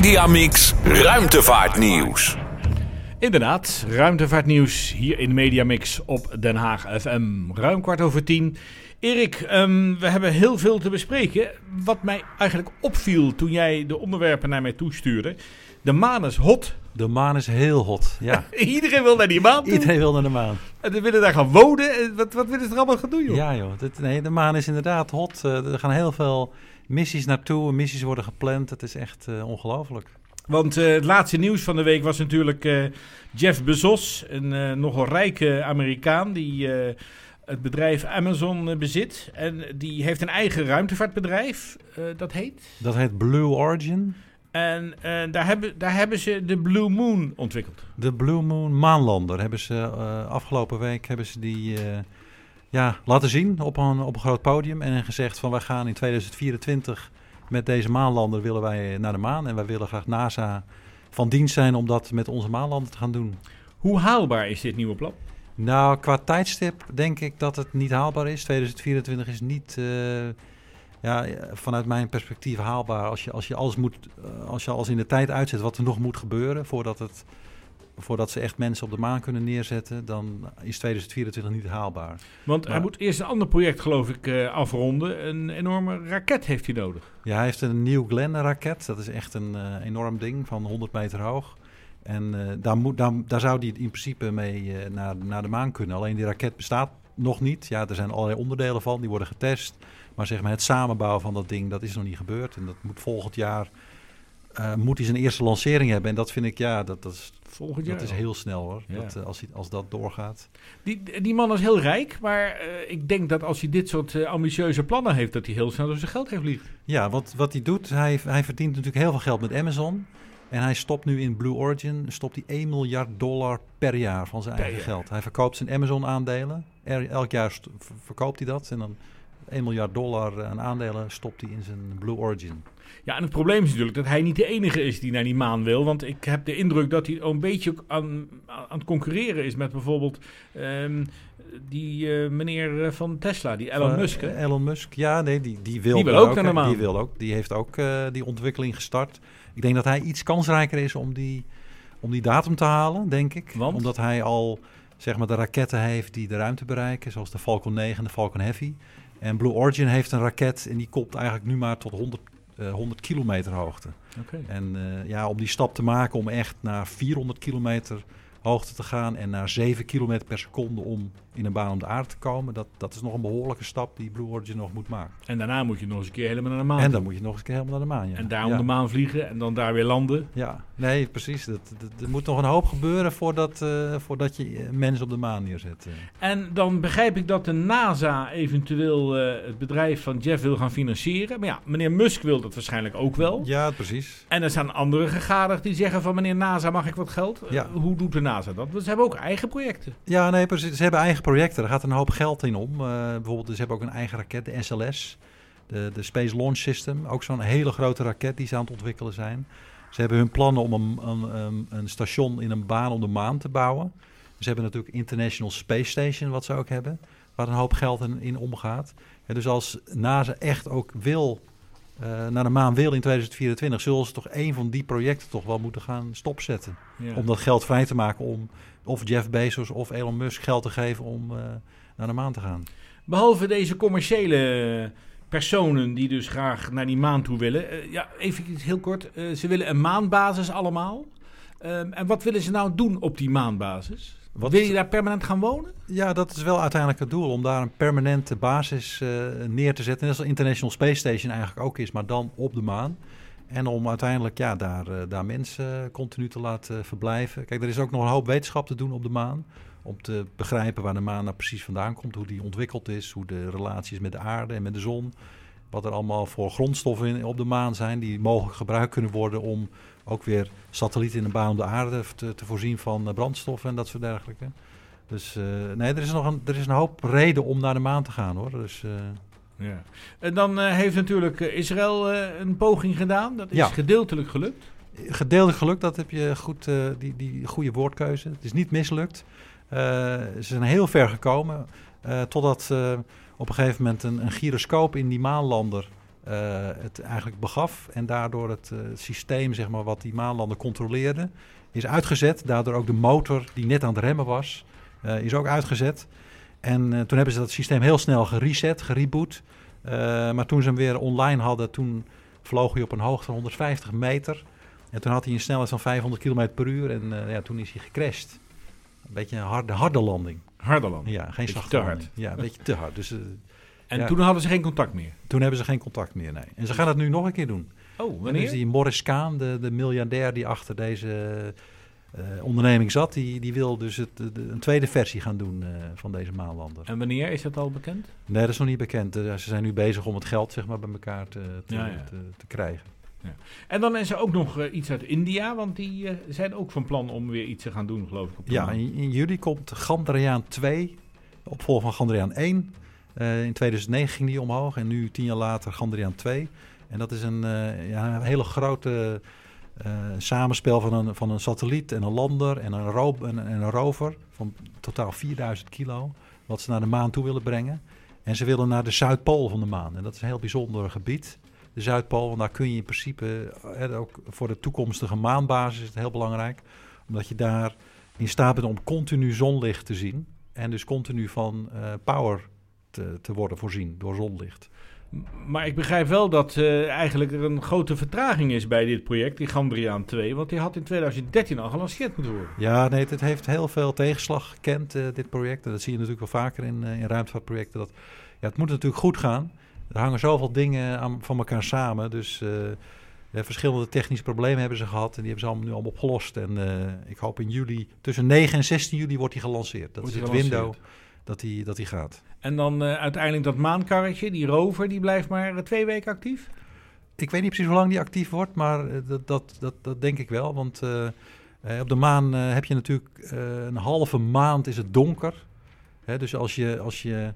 Mediamix Ruimtevaartnieuws. Inderdaad, ruimtevaartnieuws hier in Mediamix op Den Haag FM. Ruim kwart over tien. Erik, ehm, we hebben heel veel te bespreken. Wat mij eigenlijk opviel toen jij de onderwerpen naar mij toestuurde. De maan is hot. De maan is heel hot, ja. Iedereen wil naar die maan toe. Iedereen wil naar de maan. En ze willen daar gaan wonen. En Wat, wat willen ze er allemaal gaan doen, joh? Ja joh, dit, nee, de maan is inderdaad hot. Eh, er gaan heel veel missies naartoe, missies worden gepland. Het is echt eh, ongelooflijk. Want eh, het laatste nieuws van de week was natuurlijk eh, Jeff Bezos, een nogal rijke Amerikaan die het bedrijf Amazon bezit. En die heeft een eigen ruimtevaartbedrijf, dat heet. Dat heet Blue Origin. En daar, hebben, daar hebben ze de Blue Moon ontwikkeld. De Blue Moon maanlander hebben ze afgelopen week hebben ze die ja, laten zien op een, op een groot podium. En gezegd van wij gaan in 2024 met deze maanlander willen wij naar de maan. En wij willen graag NASA van dienst zijn om dat met onze maanlander te gaan doen. Hoe haalbaar is dit nieuwe plan? Nou, qua tijdstip denk ik dat het niet haalbaar is. 2024 is niet, eh, ja, vanuit mijn perspectief haalbaar. Als je, als je alles moet, eh, als je alles in de tijd uitzet wat er nog moet gebeuren voordat, het, voordat ze echt mensen op de maan kunnen neerzetten, dan is 2024 niet haalbaar. Want hij moet eerst een ander project, geloof ik, eh, afronden. Een enorme raket heeft hij nodig. Ja, hij heeft een New Glenn raket. Dat is echt een eh, enorm ding van 100 meter hoog. En eh, daar, moet, daar, daar zou hij in principe mee naar, naar de maan kunnen. Alleen die raket bestaat nog niet. Ja, er zijn allerlei onderdelen van, die worden getest. Maar zeg maar het samenbouwen van dat ding, dat is nog niet gebeurd. En dat moet volgend jaar, eh, moet hij zijn eerste lancering hebben. En dat vind ik, ja, dat, dat, is, Volgend jaar. dat is heel snel hoor. Ja. Dat, eh, als, hij, als dat doorgaat. Die, die man is heel rijk, maar eh, ik denk dat als hij dit soort ambitieuze plannen heeft, dat hij heel snel door zijn geld heeft vliegen. Ja, wat, wat hij doet, hij, hij verdient natuurlijk heel veel geld met Amazon. En hij stopt nu in Blue Origin, stopt hij 1 miljard dollar per jaar van zijn Per eigen jaar. geld. Hij verkoopt zijn Amazon aandelen. Er- elk jaar verkoopt hij dat. En dan 1 miljard dollar aan aandelen stopt hij in zijn Blue Origin. Ja, en het probleem is natuurlijk dat hij niet de enige is die naar die maan wil. Want ik heb de indruk dat hij ook een beetje aan, aan het concurreren is met bijvoorbeeld ehm, die eh, meneer eh, van Tesla, die Elon Eh, Musk. hè? Elon Musk, ja, nee, die, die wil, Die wil daar ook naar de maan. Die, wil ook, die heeft ook eh, die ontwikkeling gestart. Ik denk dat hij iets kansrijker is om die, om die datum te halen, denk ik. Want? Omdat hij al zeg maar, de raketten heeft die de ruimte bereiken, zoals de Falcon 9 en de Falcon Heavy. En Blue Origin heeft een raket en die komt eigenlijk nu maar tot 100, eh, 100 kilometer hoogte. En eh, ja, om die stap te maken om echt naar 400 kilometer hoogte te gaan en naar 7 kilometer per seconde om in een baan om de aarde te komen, dat, dat is nog een behoorlijke stap die Blue Origin nog moet maken. En daarna moet je nog eens een keer helemaal naar de maan. En dan moet je nog eens een keer helemaal naar de maan. Ja. En daar om ja. de maan vliegen en dan daar weer landen. Ja, nee, precies. Dat, dat- er moet nog een hoop gebeuren voordat, eh, voordat je mensen op de maan neerzet. eh. En dan begrijp ik dat de NASA eventueel eh, het bedrijf van Jeff wil gaan financieren. Maar ja, meneer Musk wil dat waarschijnlijk ook wel. Ja, precies. En er zijn andere gegadigd die zeggen van meneer NASA mag ik wat geld? Ja. hoe doet de NASA dat? Want ze hebben ook eigen projecten. Ja, nee, precies. Ze hebben eigen projecten. Er gaat een hoop geld in om. Eh, bijvoorbeeld, ze hebben ook een eigen raket, de SLS. De, de Space Launch System. Ook zo'n hele grote raket die ze aan het ontwikkelen zijn. Ze hebben hun plannen om een, een, een, een station in een baan om de maan te bouwen. Ze hebben natuurlijk International Space Station, wat ze ook hebben. Waar een hoop geld in, in omgaat. En dus als NASA echt ook wil, eh, naar de maan wil in 2024... zullen ze toch een van die projecten toch wel moeten gaan stopzetten Ja. om dat geld vrij te maken om of Jeff Bezos of Elon Musk geld te geven om eh, naar de maan te gaan. Behalve deze commerciële personen die dus graag naar die maan toe willen. Eh, ja, even heel kort. Ze willen een maanbasis allemaal. Ehm, en wat willen ze nou doen op die maanbasis? Wat Wil je daar permanent gaan wonen? Ja, dat is wel uiteindelijk het doel om daar een permanente basis eh, neer te zetten. Net als International Space Station eigenlijk ook is, maar dan op de maan. En om uiteindelijk ja, daar, eh, daar mensen continu te laten verblijven. Kijk, er is ook nog een hoop wetenschap te doen op de maan. Om te begrijpen waar de maan nou precies vandaan komt, hoe die ontwikkeld is, hoe de relaties met de aarde en met de zon. Wat er allemaal voor grondstoffen in, op de maan zijn die mogelijk gebruikt kunnen worden om ook weer satellieten in een baan om de aarde te, te voorzien van eh, brandstoffen en dat soort dergelijke. Dus eh, nee, er is nog een, er is een hoop reden om naar de maan te gaan hoor. Dus eh, Ja. En dan heeft natuurlijk Israël een poging gedaan. Dat is Ja. gedeeltelijk gelukt. gedeeltelijk geluk, dat heb je goed, die, die goede woordkeuze. Het is niet mislukt. Ze zijn heel ver gekomen. totdat op een gegeven moment een, een gyroscoop in die maanlander eh, het eigenlijk begaf. En daardoor het, eh, systeem zeg maar, wat die maanlander controleerde, is uitgezet. Daardoor ook de motor die net aan het remmen was, eh, is ook uitgezet. En toen hebben ze dat systeem heel snel gereset, gereboot. Maar toen ze hem weer online hadden, toen vloog hij op een hoogte van 150 meter. En toen had hij een snelheid van 500 km per uur en ja, toen is hij gecrashed. Een beetje een harde, harde landing. Harderland. Ja, geen zachte te landing. hard. Ja, een beetje te hard. Dus En Ja. toen hadden ze geen contact meer. toen hebben ze geen contact meer, nee. En ze gaan het nu nog een keer doen. Oh, En Dus die Morris Kaan, de, de miljardair die achter deze eh, onderneming zat, die, die wil dus het, de, een tweede versie gaan doen eh, van deze maanlander. En wanneer is dat al bekend? Nee, dat is nog niet bekend. Eh, ze zijn nu bezig om het geld zeg maar, bij elkaar te, te, Ja, ja. te, te krijgen. En dan is er ook nog iets uit India, want die zijn ook van plan om weer iets te gaan doen, geloof ik. Op Ja, in, in juli komt Chandrayaan 2, opvolger van Chandrayaan 1. Eh, in 2009 ging die omhoog en nu tien jaar later Chandrayaan 2. En dat is een, eh, ja, een hele grote eh, samenspel van een, van een satelliet en een lander en een, en, en een rover van totaal 4000 kilo. Wat ze naar de maan toe willen brengen. En ze willen naar de Zuidpool van de maan. En dat is een heel bijzonder gebied. De Zuidpool, want daar kun je in principe, eh, ook voor de toekomstige maanbasis is het heel belangrijk. Omdat je daar in staat bent om continu zonlicht te zien. En dus continu van power te, te worden voorzien door zonlicht. Maar ik begrijp wel dat eh, eigenlijk er een grote vertraging is bij dit project, die Gandriaan 2. Want die had in 2013 al gelanceerd moeten worden. Ja, nee, het heeft heel veel tegenslag gekend, eh, dit project. En dat zie je natuurlijk wel vaker in, eh, in ruimtevaartprojecten. Dat, ja, het moet natuurlijk goed gaan. Er hangen zoveel dingen aan, van elkaar samen. Dus verschillende technische problemen hebben ze gehad. En die hebben ze allemaal nu allemaal opgelost. En ik hoop in juli, tussen 9 en 16 juli wordt die gelanceerd. Dat Wordt is het window dat die, dat die gaat. En dan eh, uiteindelijk dat maankarretje, die rover, die blijft maar eh, twee weken actief? Ik weet niet precies hoe lang die actief wordt, maar eh, dat, dat, dat, dat denk ik wel. Want op de maan heb je natuurlijk een halve maand is het donker. Hè, dus als je, als je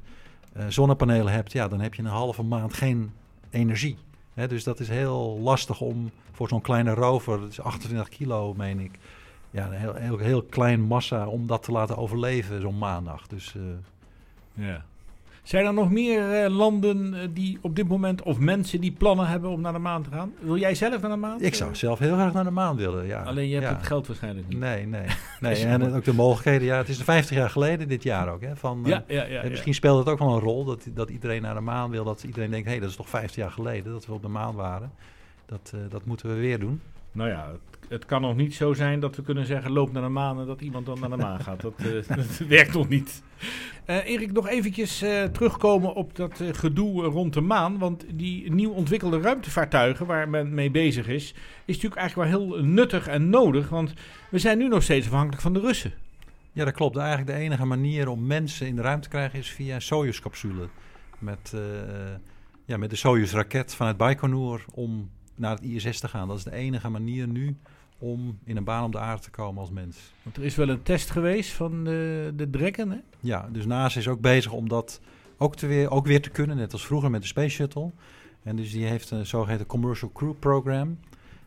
zonnepanelen hebt, ja, dan heb je een halve maand geen energie. Hè, dus dat is heel lastig om voor zo'n kleine rover, dat is 28 kilo, meen ik. Ja, een heel, heel, heel klein massa om dat te laten overleven, zo'n maandag. Dus Ja. Zijn er nog meer eh, landen eh, die op dit moment, of mensen die plannen hebben om naar de maan te gaan? Wil jij zelf naar de maan? ik zou zelf heel graag naar de maan willen. Ja. Alleen je hebt ja. het geld waarschijnlijk niet. Nee, nee. nee. En ook de mogelijkheden. Ja, het is 50 jaar geleden dit jaar ook. Hè, van, Ja, eh, ja, ja. en ja. misschien speelt het ook wel een rol dat, dat iedereen naar de maan wil. Dat iedereen denkt, hé, hey, dat is toch 50 jaar geleden dat we op de maan waren. Dat, eh, dat moeten we weer doen. Nou ja, het, het kan nog niet zo zijn dat we kunnen zeggen: loop naar de maan en dat iemand dan naar de maan gaat. Dat, eh, werkt nog niet. Eh, Erik, nog eventjes eh, terugkomen op dat gedoe rond de maan. Want die nieuw ontwikkelde ruimtevaartuigen waar men mee bezig is, is natuurlijk eigenlijk wel heel nuttig en nodig. Want we zijn nu nog steeds afhankelijk van de Russen. Ja, dat klopt. Eigenlijk de enige manier om mensen in de ruimte te krijgen is via Soyuz-capsule. Met, ja, met de Soyuz-raket vanuit Baikonur om naar het ISS te gaan. Dat is de enige manier nu om in een baan om de aarde te komen als mens. Want er is wel een test geweest van de, de Dragon. Hè? Ja, dus NASA is ook bezig om dat ook, te weer, ook weer te kunnen, net als vroeger met de Space Shuttle. En dus die heeft een zogeheten Commercial Crew Program.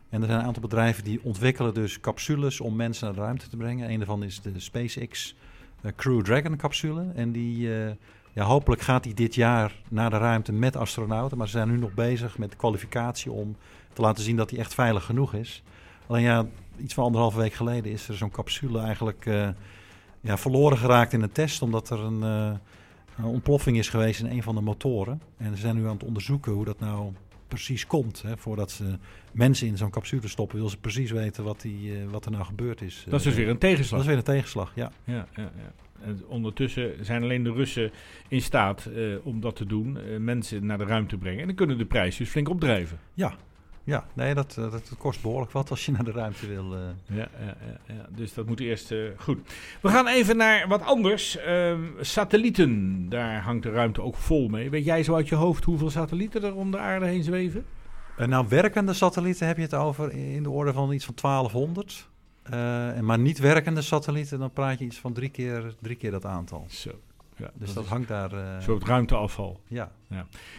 En er zijn een aantal bedrijven die ontwikkelen dus capsules om mensen naar de ruimte te brengen. Een daarvan is de SpaceX eh, Crew Dragon capsule. En die, eh, ja, hopelijk gaat die dit jaar naar de ruimte met astronauten. Maar ze zijn nu nog bezig met de kwalificatie om te laten zien dat die echt veilig genoeg is. Alleen ja, iets van anderhalve week geleden is er zo'n capsule eigenlijk eh, ja, verloren geraakt in een test. Omdat er een, eh, een ontploffing is geweest in een van de motoren. En ze zijn nu aan het onderzoeken hoe dat nou precies komt. Hè. Voordat ze mensen in zo'n capsule stoppen, willen ze precies weten wat, die, eh, wat er nou gebeurd is. Dat is dus weer een dat tegenslag. is weer een tegenslag, ja. Ja, ja, ja. En ondertussen zijn alleen de Russen in staat om dat te doen, mensen naar de ruimte brengen. En dan kunnen de prijs dus flink opdrijven. Ja, ja. nee, dat, eh, dat kost behoorlijk wat als je naar de ruimte wil. eh. Ja, ja, ja, ja. dus dat moet eerst eh, goed. We gaan even naar wat anders. Ehm, satellieten, daar hangt de ruimte ook vol mee. Weet jij zo uit je hoofd hoeveel satellieten er om de aarde heen zweven? En nou, werkende satellieten heb je het over in de orde van iets van 1200. Eh, en maar niet werkende satellieten, dan praat je iets van drie keer, drie keer dat aantal. Zo. Ja, Dus dat, hangt daar. eh, een soort ruimteafval. ja.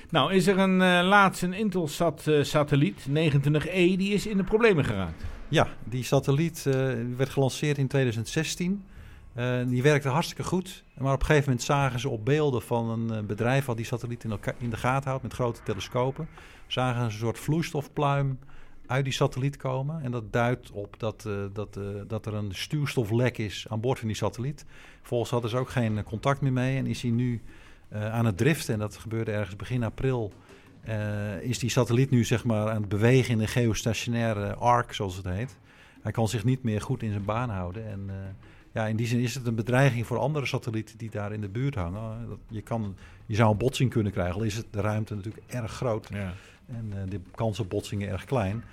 Nou, is er een eh laatst een Intelsat-satelliet, 29E, die is in de problemen geraakt. ja, die satelliet eh, werd gelanceerd in 2016. Eh, die werkte hartstikke goed. Maar op een gegeven moment zagen ze op beelden van een eh, bedrijf wat die satelliet in, in de gaten houdt met grote telescopen, zagen ze een soort vloeistofpluim uit die satelliet komen. En dat duidt op dat, eh, dat, eh, dat er een stuurstoflek is aan boord van die satelliet. Volgens hadden ze ook geen contact meer mee en is hij nu eh, aan het driften. En dat gebeurde ergens begin april. Is die satelliet nu zeg maar aan het bewegen in een geostationaire arc, zoals het heet. Hij kan zich niet meer goed in zijn baan houden. En ja, in die zin is het een bedreiging voor andere satellieten die daar in de buurt hangen. Je, kan, je zou een botsing kunnen krijgen, al is het de ruimte natuurlijk erg groot. Ja. En eh, de kans op botsingen erg klein.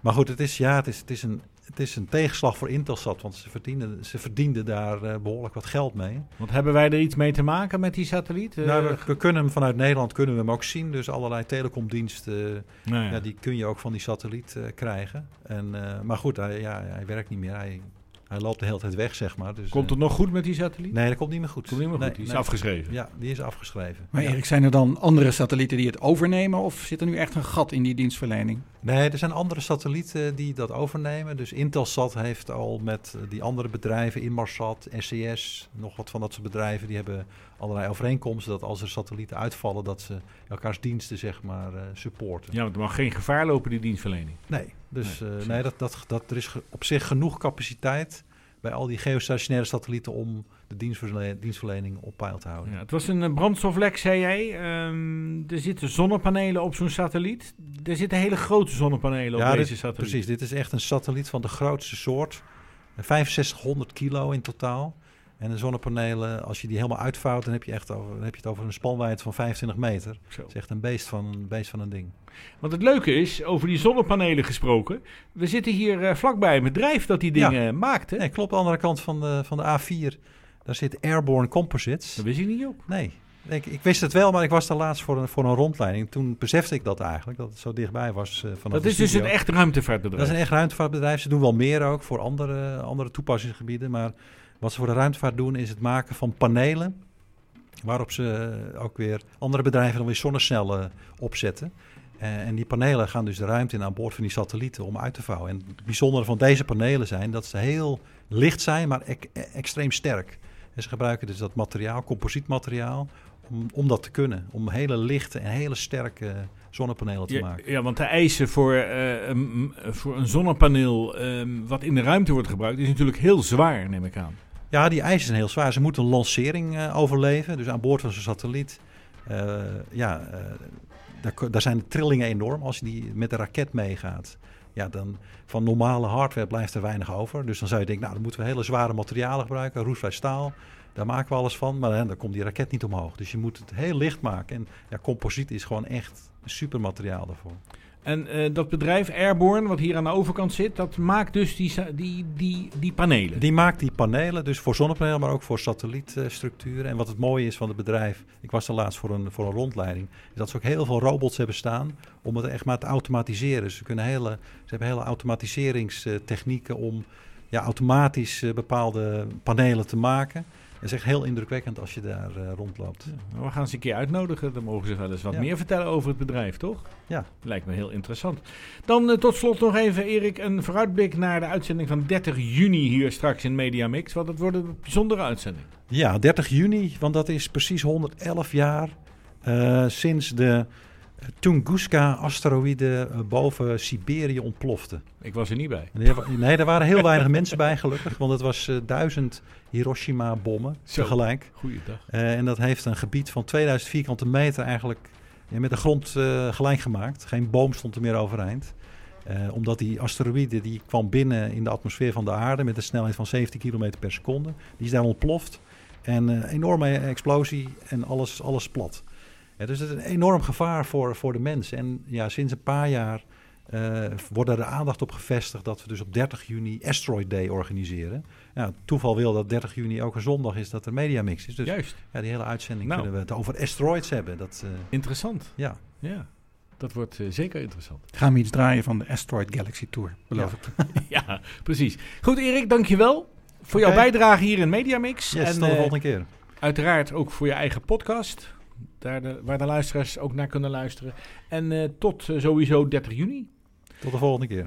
Maar goed, het is, ja, het is, het is, een, het is een tegenslag voor Intelsat, want ze verdienden, ze verdienden daar eh, behoorlijk wat geld mee. Want hebben wij er iets mee te maken met die satelliet? Eh, nou, we, we kunnen hem vanuit Nederland kunnen we hem ook zien. Dus allerlei telecomdiensten, nou ja. ja, die kun je ook van die satelliet krijgen. En, maar goed, hij, ja, hij werkt niet meer. Hij, hij loopt de hele tijd weg, zeg maar. Dus, Komt eh, het nog goed met die satelliet? Nee, dat komt niet meer goed. Komt niet meer goed, Nee, die is nee. afgeschreven. Ja, die is afgeschreven. Maar Ja. Erik, zijn er dan andere satellieten die het overnemen of zit er nu echt een gat in die dienstverlening? Nee, er zijn andere satellieten die dat overnemen. Dus Intelsat heeft al met eh, die andere bedrijven, Inmarsat, SCS, nog wat van dat soort bedrijven, die hebben allerlei overeenkomsten dat als er satellieten uitvallen, dat ze elkaars diensten zeg maar eh, supporten. Ja, want er mag geen gevaar lopen, die dienstverlening. Nee, dus Nee, precies. nee dat, dat, dat, er is op zich genoeg capaciteit bij al die geostationaire satellieten om de dienstverle- dienstverlening op peil te houden. Ja, het was een eh, brandstoflek, zei jij. Ehm, er zitten zonnepanelen op zo'n satelliet. Er zitten hele grote zonnepanelen op deze satelliet. Precies, dit is echt een satelliet van de grootste soort. Eh, 6500 kilo in totaal. En de zonnepanelen, als je die helemaal uitvouwt, dan heb je, echt over, dan heb je het over een spanwijdte van 25 meter. Zo. Dat is echt een beest van, een beest van een ding. Want het leuke is, over die zonnepanelen gesproken. We zitten hier eh, vlakbij een bedrijf dat die Ja. dingen maakt. Hè? Nee, klopt, de andere kant van de, van de A4, daar zit Airborne Composites. Dat wist ik niet op. Nee, ik, ik wist het wel, maar ik was daar laatst voor een, voor een rondleiding. Toen besefte ik dat eigenlijk, dat het zo dichtbij was eh vanaf Dat is dus een echt ruimtevaartbedrijf. Dat is een echt ruimtevaartbedrijf. Ze doen wel meer ook voor andere, andere toepassingsgebieden. Maar wat ze voor de ruimtevaart doen is het maken van panelen. Waarop ze eh, ook weer andere bedrijven dan weer zonnecellen opzetten. Eh, en die panelen gaan dus de ruimte in aan boord van die satellieten om uit te vouwen. En het bijzondere van deze panelen zijn dat ze heel licht zijn, maar e- extreem sterk. En ze gebruiken dus dat materiaal, composietmateriaal, om, om dat te kunnen. Om hele lichte en hele sterke zonnepanelen te Ja, maken. ja, want de eisen voor, eh, een, voor een zonnepaneel ehm, wat in de ruimte wordt gebruikt, is natuurlijk heel zwaar, neem ik aan. Ja, die eisen zijn heel zwaar. Ze moeten een lancering eh, overleven. Dus aan boord van zo'n satelliet. eh, ja, eh, daar, daar zijn de trillingen enorm. Als je die met de raket meegaat. Ja, dan van normale hardware blijft er weinig over. Dus dan zou je denken, nou, dan moeten we hele zware materialen gebruiken. Roestvrij staal. Daar maken we alles van. Maar dan, dan komt die raket niet omhoog. Dus je moet het heel licht maken. En ja, composiet is gewoon echt een supermateriaal daarvoor. En eh, dat bedrijf Airborne, wat hier aan de overkant zit, dat maakt dus die, die, die, die panelen. Die maakt die panelen, dus voor zonnepanelen, maar ook voor satellietstructuren. En wat het mooie is van het bedrijf, ik was er laatst voor een, voor een rondleiding, is dat ze ook heel veel robots hebben staan om het echt maar te automatiseren. Ze, kunnen hele, ze hebben hele automatiseringstechnieken om ja, automatisch eh, bepaalde panelen te maken. Het is echt heel indrukwekkend als je daar eh, rondloopt. We gaan ze een keer uitnodigen. Dan mogen ze wel eens wat Ja. meer vertellen over het bedrijf, toch? Ja. Lijkt me heel interessant. Dan eh, tot slot nog even, Erik, een vooruitblik naar de uitzending van 30 juni hier straks in Media Mix. Want het wordt een bijzondere uitzending. Ja, 30 juni, want dat is precies 111 jaar eh, sinds de Tunguska-asteroïde eh, boven Siberië ontplofte. Ik was er niet bij. Nee, er waren heel weinig mensen bij, gelukkig. Want het was eh, duizend Hiroshima-bommen tegelijk. Goeiedag. Eh, en dat heeft een gebied van 2000 vierkante meter eigenlijk ja, met de grond eh, gelijk gemaakt. Geen boom stond er meer overeind. Omdat die asteroïde die kwam binnen in de atmosfeer van de aarde met een snelheid van 17 km per seconde. Die is daar ontploft. En een enorme explosie en alles, alles plat. Ja, dus het is een enorm gevaar voor, voor de mens. En ja, sinds een paar jaar eh, wordt er de aandacht op gevestigd dat we dus op 30 juni Asteroid Day organiseren. Ja, toeval wil dat 30 juni ook een zondag is dat er Mediamix is. Dus Juist. ja, die hele uitzending Nou. kunnen we het over asteroids hebben. Dat, eh, Interessant. ja. Ja. Dat wordt eh, zeker interessant. Gaan we iets draaien van de Asteroid Galaxy Tour, beloof Ja. ik. ja, precies. Goed, Erik, dankjewel voor jouw bijdrage hier in Media Mix. Yes, en tot de volgende keer. uiteraard ook voor je eigen podcast. Daar waar de luisteraars ook naar kunnen luisteren. En eh, tot eh, sowieso 30 juni. Tot de volgende keer.